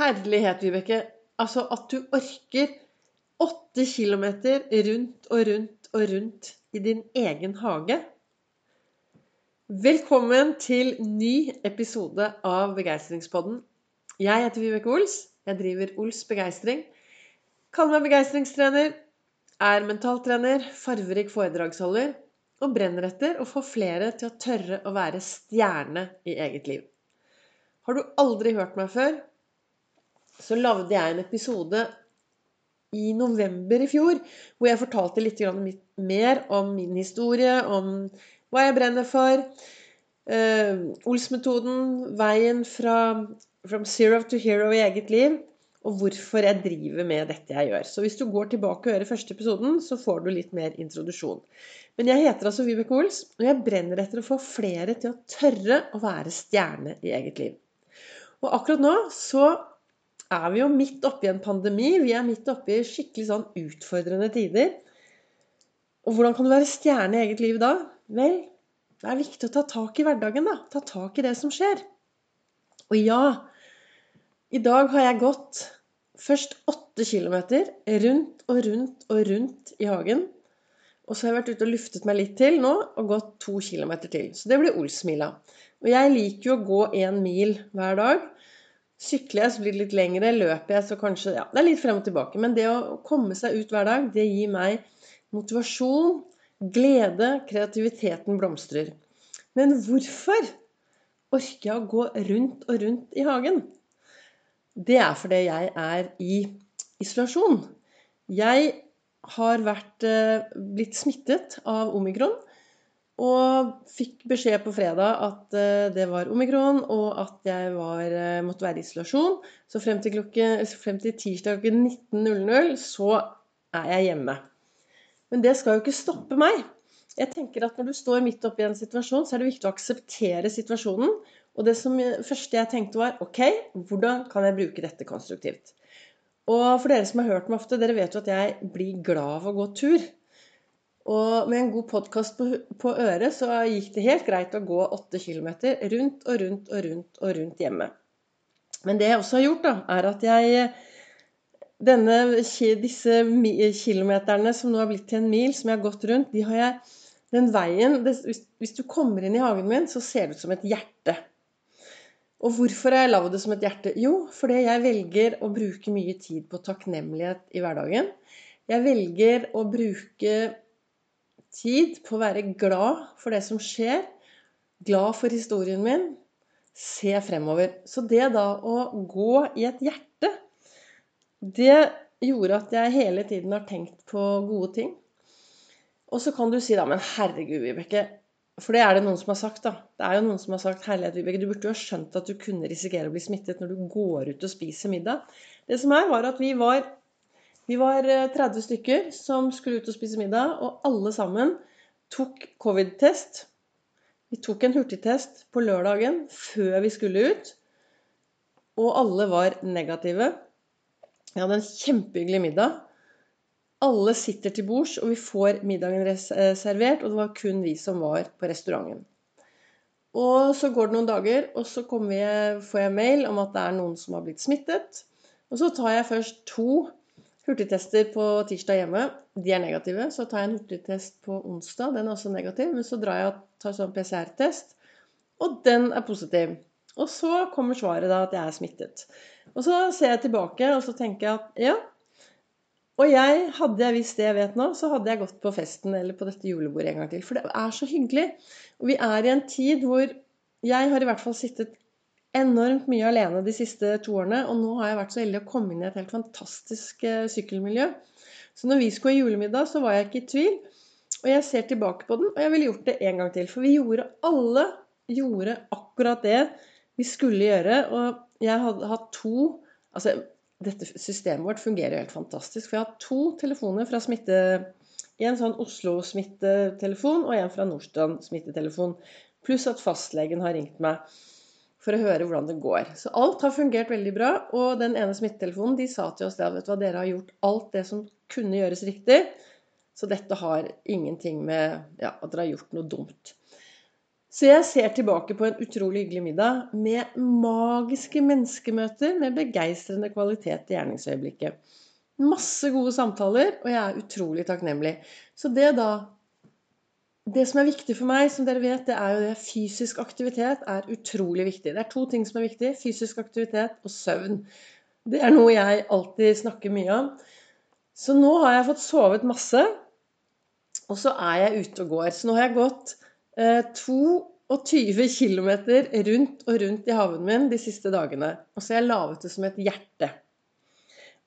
Herlighet, Vibeke. Altså at du orker åtte kilometer rundt og rundt og rundt i din egen hage. Velkommen til ny episode av Begeistringspodden. Jeg heter Vibeke Ols. Jeg driver Ols Begeistring. Kaller meg begeistringstrener. Er mentaltrener, farverik foredragsholder og brenner etter å få flere til å tørre å være stjerne i eget liv. Har du aldri hørt meg før, så lagde jeg en episode i november i fjor hvor jeg fortalte litt mer om min historie, om hva jeg brenner for. Uh, Ols-metoden, veien fra from zero to hero i eget liv, og hvorfor jeg driver med dette jeg gjør. Så hvis du går tilbake og hører første episoden, så får du litt mer introduksjon. Men jeg heter altså Vibeke Ols, og jeg brenner etter å få flere til å tørre å være stjerne i eget liv. Og akkurat nå så er vi jo midt oppi en pandemi. Vi er midt oppi skikkelig sånn utfordrende tider. Og hvordan kan du være stjerne i eget liv da? Vel, det er viktig å ta tak i hverdagen, da. Ta tak i det som skjer. Og ja, i dag har jeg gått først åtte kilometer rundt og rundt og rundt i hagen. Og så har jeg vært ute og luftet meg litt til nå, og gått to kilometer til. Så det blir Olsmila. Og jeg liker jo å gå én mil hver dag. Sykler jeg, så blir det litt lengre. Løper jeg, så kanskje Ja, det er litt frem og tilbake. Men det å komme seg ut hver dag, det gir meg motivasjon, glede, kreativiteten blomstrer. Men hvorfor orker jeg å gå rundt og rundt i hagen? Det er fordi jeg er i isolasjon. Jeg har vært, eh, blitt smittet av omikron. Og fikk beskjed på fredag at eh, det var omikron, og at jeg var, eh, måtte være i isolasjon. Så frem til, klokken, frem til tirsdag klokken 19.00 så er jeg hjemme. Men det skal jo ikke stoppe meg. Jeg tenker at Når du står midt oppi en situasjon, så er det viktig å akseptere situasjonen. Og det som første jeg tenkte var OK, hvordan kan jeg bruke dette konstruktivt? Og for dere som har hørt meg ofte, dere vet jo at jeg blir glad av å gå tur. Og med en god podkast på, på, øret så gikk det helt greit å gå åtte kilometer rundt og rundt og rundt og rundt hjemme. Men det jeg også har gjort, da, er at jeg denne, Disse kilometerne som nå har blitt til en mil, som jeg har gått rundt, de har jeg den veien det, hvis, hvis, du kommer inn i hagen min, så ser det ut som et hjerte. Og hvorfor har jeg lagd det som et hjerte? Jo, fordi jeg velger å bruke mye tid på takknemlighet i hverdagen. Jeg velger å bruke tid på å være glad for det som skjer, glad for historien min, se fremover. Så det da å gå i et hjerte, det gjorde at jeg hele tiden har tenkt på gode ting. Og så kan du si da, men herregud, Vibeke. For det er det noen som har sagt, da. Det er jo noen som har sagt herlighet, Vibeke, du burde jo ha skjønt at du kunne risikere å bli smittet når du går ut og spiser middag. Det som er, var at vi var vi var 30 eh, stykker som skulle ut og spise middag, og alle sammen tok covid-test. Vi tok en hurtigtest på lørdagen før vi skulle ut, og alle var negative. Vi hadde en kjempehyggelig middag. Alle sitter til bords, og vi får middagen eh, servert, og det var kun vi som var på restauranten. Og så går det noen dager, og så jeg, får jeg mail om at det er noen som har blitt smittet. Og så tar jeg først to hurtigtester på tirsdag hjemme. De er negative. Så tar jeg en hurtigtest på onsdag. Den er også negativ. Men så drar jeg og tar sånn PCR-test, og den er positiv. Og så kommer svaret da at jeg er smittet. Og så ser jeg tilbake, og så tenker jeg at ja. Og jeg, hadde jeg visst det jeg vet nå, så hadde jeg gått på festen eller på dette julebordet en gang til. For det er så hyggelig. Og vi er i en tid hvor jeg har i hvert fall sittet enormt mye alene de siste to årene. Og nå har jeg vært så heldig å komme inn i et helt fantastisk eh, sykkelmiljø. Så når vi skulle ha julemiddag, så var jeg ikke i tvil. Og jeg ser tilbake på den, og jeg ville gjort det en gang til. For vi gjorde alle gjorde akkurat det vi skulle gjøre. Og jeg hadde hatt to Altså, dette systemet vårt fungerer jo helt fantastisk. For jeg har hatt to telefoner fra smitte... En sånn Oslo-smittetelefon og en fra Nordstrand smittetelefon. Pluss at fastlegen har ringt meg for å høre hvordan det går. Så alt har fungert veldig bra. Og den ene smittetelefonen de sa til oss at vet du hva, dere har gjort alt det som kunne gjøres riktig. Så dette har ingenting med ja, at dere har gjort noe dumt. Så jeg ser tilbake på en utrolig hyggelig middag med magiske menneskemøter med begeistrende kvalitet i gjerningsøyeblikket. Masse gode samtaler, og jeg er utrolig takknemlig. Så det da Det som er viktig for meg, som dere vet, det er jo det fysisk aktivitet er utrolig viktig. Det er to ting som er viktig. Fysisk aktivitet og søvn. Det er noe jeg alltid snakker mye om. Så nå har jeg fått sovet masse, og så er jeg ute og går. Så nå har jeg gått 22 km rundt og rundt i haven min de siste dagene. Og så har jeg laget det som et hjerte.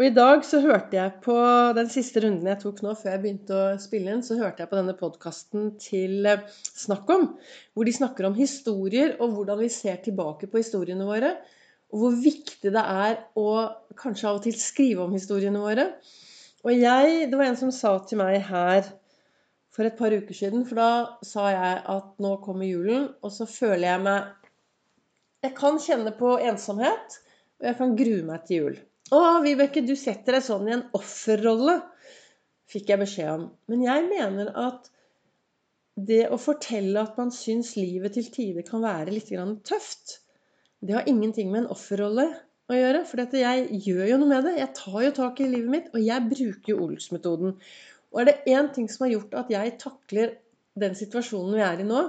Og i dag så hørte jeg på den siste runden jeg tok nå før jeg begynte å spille inn, så hørte jeg på denne podkasten til eh, Snakk om, hvor de snakker om historier og hvordan vi ser tilbake på historiene våre. Og hvor viktig det er å kanskje av og til skrive om historiene våre. Og jeg, det var en som sa til meg her for et par uker siden. For da sa jeg at nå kommer julen, og så føler jeg meg Jeg kan kjenne på ensomhet, og jeg kan grue meg til jul. Å, Vibeke, du setter deg sånn i en offerrolle, fikk jeg beskjed om. Men jeg mener at det å fortelle at man syns livet til tider kan være litt tøft, det har ingenting med en offerrolle å gjøre. For jeg gjør jo noe med det. Jeg tar jo tak i livet mitt, og jeg bruker jo Ols-metoden. Og er det én ting som har gjort at jeg takler den situasjonen vi er i nå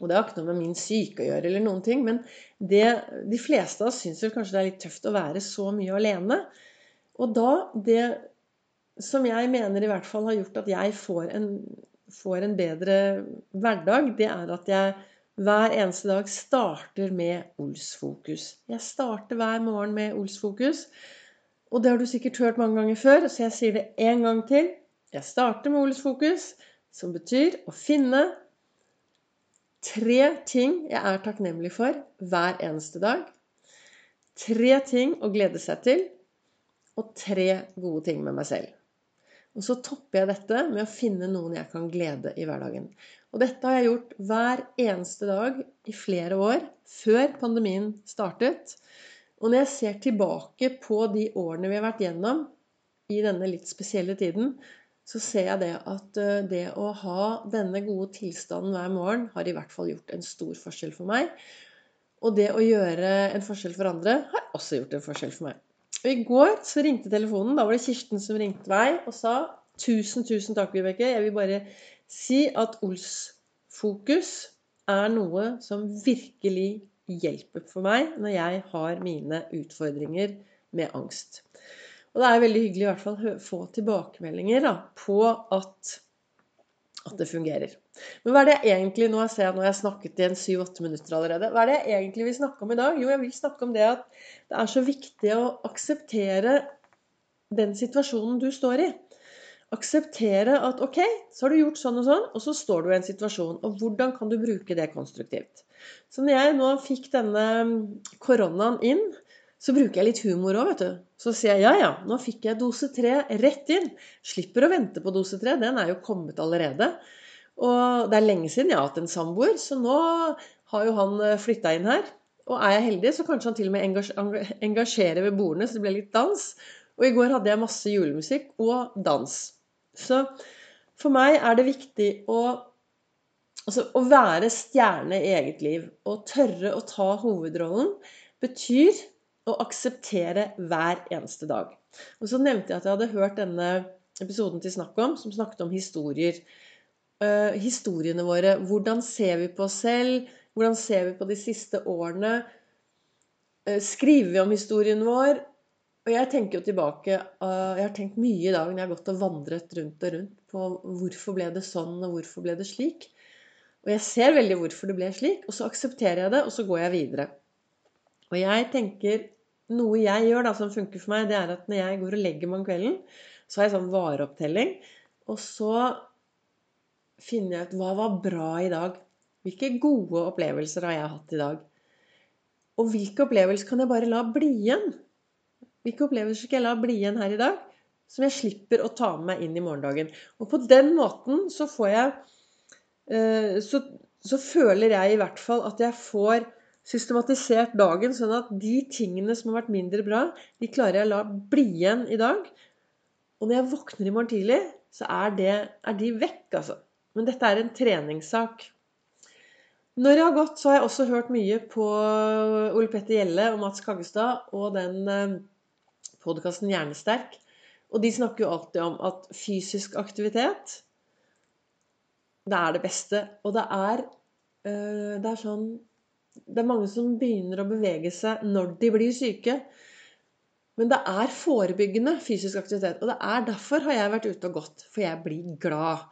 Og det har ikke noe med min syke å gjøre, eller noen ting, men det, de fleste av oss syns vel kanskje det er litt tøft å være så mye alene. Og da Det som jeg mener i hvert fall har gjort at jeg får en, får en bedre hverdag, det er at jeg hver eneste dag starter med Ols-fokus. Jeg starter hver morgen med Ols-fokus. Og det har du sikkert hørt mange ganger før, så jeg sier det en gang til. Jeg starter med Olsfokus, som betyr å finne tre ting jeg er takknemlig for hver eneste dag. Tre ting å glede seg til. Og tre gode ting med meg selv. Og så topper jeg dette med å finne noen jeg kan glede i hverdagen. Og dette har jeg gjort hver eneste dag i flere år, før pandemien startet. Og når jeg ser tilbake på de årene vi har vært gjennom i denne litt spesielle tiden, så ser jeg det at eh, det å ha denne gode tilstanden hver morgen har i hvert fall gjort en stor forskjell for meg. Og det å gjøre en forskjell for andre har også gjort en forskjell for meg. Og I går så ringte telefonen. Da var det Kirsten som ringte meg og sa tusen, tusen takk, Vibeke. Jeg vil bare si at Ols-fokus er noe som virkelig hjelper for meg når jeg har mine utfordringer med angst. Og det er veldig hyggelig i hvert fall å få tilbakemeldinger da, på at, at, det fungerer. Men hva er det jeg egentlig Nå ser jeg, nå har jeg snakket i en syv-åtte minutter allerede. Hva er det jeg egentlig vil snakke om i dag? Jo, jeg vil snakke om det at det er så viktig å akseptere den situasjonen du står i. Akseptere at ok, så har du gjort sånn og sånn, og så står du i en situasjon. Og hvordan kan du bruke det konstruktivt? Så når jeg nå fikk denne koronaen inn, så bruker jeg litt humor òg, vet du. Så sier jeg ja, ja, nå fikk jeg dose tre rett inn. Slipper å vente på dose tre. Den er jo kommet allerede. Og det er lenge siden jeg har hatt en samboer, så nå har jo han eh, flytta inn her. Og er jeg heldig, så kanskje han til og med engasjerer ved bordene, så det blir litt dans. Og i går hadde jeg masse julemusikk og dans. Så for meg er det viktig å Altså, å være stjerne i eget liv og tørre å ta hovedrollen betyr å akseptere hver eneste dag. Og så nevnte jeg at jeg hadde hørt denne episoden til Snakk om, som snakket om historier. Uh, historiene våre. Hvordan ser vi på oss selv? Hvordan ser vi på de siste årene? Uh, skriver vi om historien vår? Og jeg tenker jo tilbake uh, Jeg har tenkt mye i dag når jeg har gått og vandret rundt og rundt på hvorfor ble det sånn, og hvorfor ble det slik. Og jeg ser veldig hvorfor det ble slik, og så aksepterer jeg det, og så går jeg videre. Og jeg tenker noe jeg gjør da, som funker for meg, det er at når jeg går og legger meg om kvelden, så har jeg sånn vareopptelling. Og så finner jeg ut hva var bra i dag. Hvilke gode opplevelser har jeg hatt i dag? Og hvilke opplevelser kan jeg bare la bli igjen? Hvilke opplevelser skal jeg la bli igjen her i dag? Som jeg slipper å ta med meg inn i morgendagen. Og på den måten så får jeg eh, så, så føler jeg i hvert fall at jeg får systematisert dagen sånn at de tingene som har vært mindre bra, de klarer jeg å la bli igjen i dag. Og når jeg våkner i morgen tidlig, så er, det, er de vekk, altså. Men dette er en treningssak. Når jeg har gått, så har jeg også hørt mye på Ole Petter Gjelle og Mats Kaggestad og den eh, podkasten Hjernesterk. Og de snakker jo alltid om at fysisk aktivitet, det er det beste. Og det er, eh, det er sånn Det er mange som begynner å bevege seg når de blir syke. Men det er forebyggende fysisk aktivitet. Og det er derfor har jeg vært ute og gått. For jeg blir glad.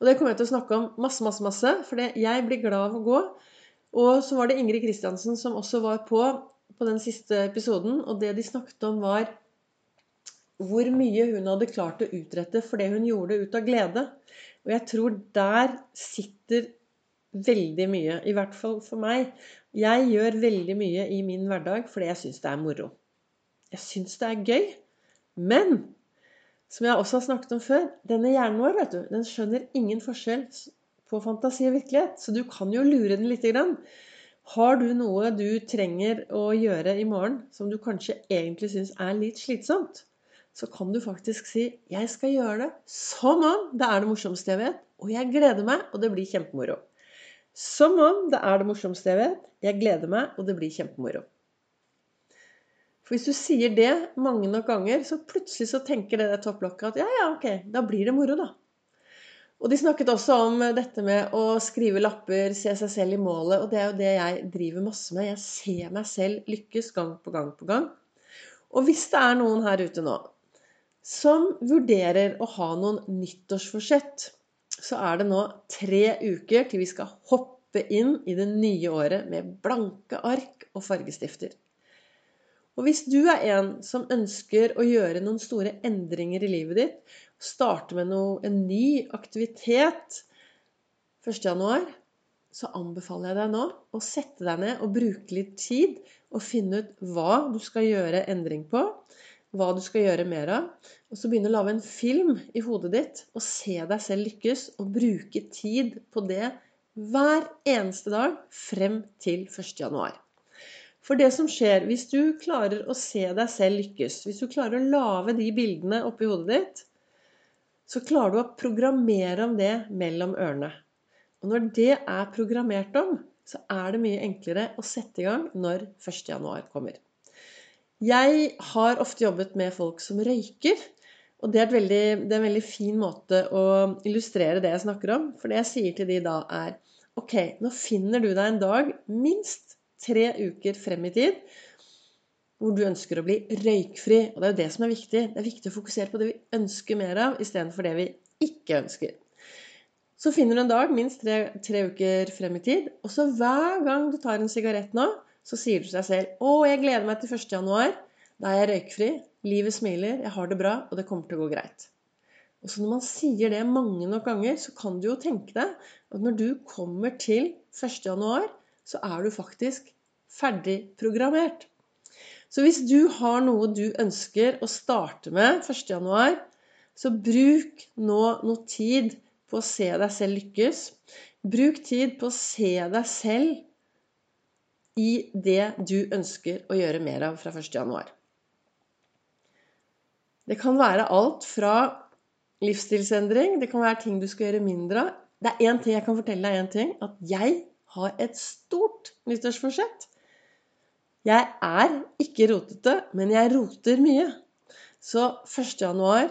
Og det kommer jeg til å snakke om masse, masse, masse. For jeg blir glad av å gå. Og så var det Ingrid Kristiansen som også var på på den siste episoden. Og det de snakket om, var hvor mye hun hadde klart å utrette for det hun gjorde ut av glede. Og jeg tror der sitter veldig mye. I hvert fall for meg. Jeg gjør veldig mye i min hverdag fordi jeg syns det er moro. Jeg syns det er gøy. Men som jeg også har snakket om før, denne hjernen vår vet du, den skjønner ingen forskjell på fantasi og virkelighet. Så du kan jo lure den lite grann. Har du noe du trenger å gjøre i morgen som du kanskje egentlig syns er litt slitsomt, så kan du faktisk si 'Jeg skal gjøre det som om det er det morsomste jeg vet', og jeg gleder meg, og det blir kjempemoro. Som om det er det morsomste jeg vet, jeg gleder meg, og det blir kjempemoro. For hvis du sier det mange nok ganger, så plutselig så tenker det topplokket at ja, ja, ok, da blir det moro, da. Og de snakket også om dette med å skrive lapper, se seg selv i målet. Og det er jo det jeg driver masse med. Jeg ser meg selv lykkes gang på gang på gang. Og hvis det er noen her ute nå som vurderer å ha noen nyttårsforsett, så er det nå tre uker til vi skal hoppe inn i det nye året med blanke ark og fargestifter. Og hvis du er en som ønsker å gjøre noen store endringer i livet ditt, starte med noe, en ny aktivitet 1.1., så anbefaler jeg deg nå å sette deg ned og bruke litt tid og finne ut hva du skal gjøre endring på, hva du skal gjøre mer av. Og så begynne å lage en film i hodet ditt og se deg selv lykkes og bruke tid på det hver eneste dag frem til 1.1. For det som skjer hvis du klarer å se deg selv lykkes, hvis du klarer å lage de bildene oppi hodet ditt, så klarer du å programmere om det mellom ørene. Og når det er programmert om, så er det mye enklere å sette i gang når 1.1 kommer. Jeg har ofte jobbet med folk som røyker. Og det er, veldig, det er, en veldig fin måte å illustrere det jeg snakker om. For det jeg sier til de da, er Ok, nå finner du deg en dag minst tre uker frem i tid hvor du ønsker å bli røykfri. Og det er jo det som er viktig. Det er viktig å fokusere på det vi ønsker mer av, istedenfor det vi ikke ønsker. Så finner du en dag minst tre, tre, uker frem i tid, og så hver gang du tar en sigarett nå, så sier du til deg selv 'Å, jeg gleder meg til 1. januar. Da er jeg røykfri. Livet smiler. Jeg har det bra, og det kommer til å gå greit'. Og så når man sier det mange nok ganger, så kan du jo tenke deg at når du kommer til 1. januar, så er du faktisk ferdigprogrammert. Så hvis du har noe du ønsker å starte med 1.1., så bruk nå noe tid på å se deg selv lykkes. Bruk tid på å se deg selv i det du ønsker å gjøre mer av fra 1.1. Det kan være alt fra livsstilsendring, det kan være ting du skal gjøre mindre av. Det er én ting jeg kan fortelle deg, en ting, at jeg har et stort nyttårsforsett. Jeg er ikke rotete, men jeg roter mye. Så 1. januar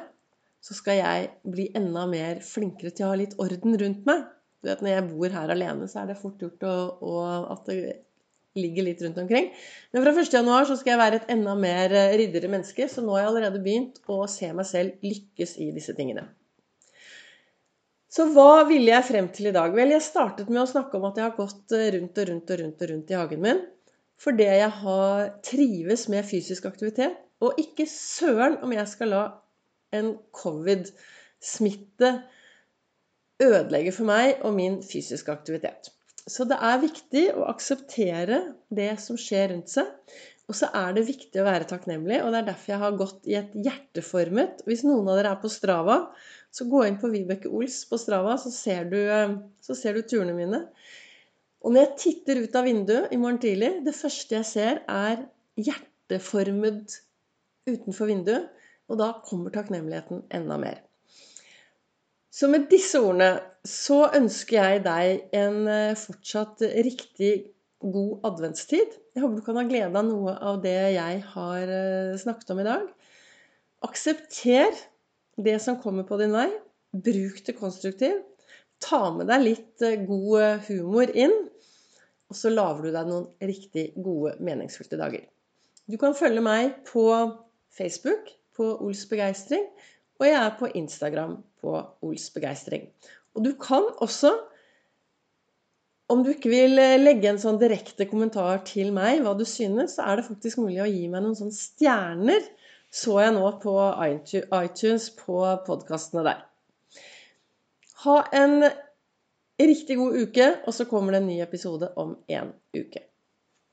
skal jeg bli enda mer flinkere til å ha litt orden rundt meg. Du vet, Når jeg bor her alene, så er det fort gjort å, å, at det ligger litt rundt omkring. Men fra 1. januar så skal jeg være et enda mer ryddigere menneske, så nå har jeg allerede begynt å se meg selv lykkes i disse tingene. Så hva ville jeg frem til i dag? Vel, jeg startet med å snakke om at jeg har gått eh, rundt og rundt og rundt, og rundt i hagen min. Fordi jeg har trives med fysisk aktivitet. Og ikke søren om jeg skal la en covid-smitte ødelegge for meg og min fysiske aktivitet. Så det er viktig å akseptere det som skjer rundt seg. Og så er det viktig å være takknemlig, og det er derfor jeg har gått i et hjerteformet Hvis noen av dere er på Strava, så gå inn på Vibeke Ols på Strava, så ser, du, eh, så ser du turene mine. Og når jeg titter ut av vinduet i morgen tidlig, det første jeg ser, er hjerteformet utenfor vinduet. Og da kommer takknemligheten enda mer. Så med disse ordene så ønsker jeg deg en eh, fortsatt riktig god adventstid. Jeg håper du kan ha glede av noe av det jeg har eh, snakket om i dag. Aksepter det som kommer på din vei. Bruk det konstruktivt. Ta med deg litt eh, god humor inn. Og så lager du deg noen riktig gode, meningsfylte dager. Du kan følge meg på Facebook på Ols Begeistring. Og jeg er på Instagram på Ols Begeistring. Og du kan også, om du ikke vil eh, legge en sånn direkte kommentar til meg hva du synes, så er det faktisk mulig å gi meg noen sånne stjerner, så jeg nå på iTunes på podkastene der. Ha en riktig god uke, og så kommer det en ny episode om en uke.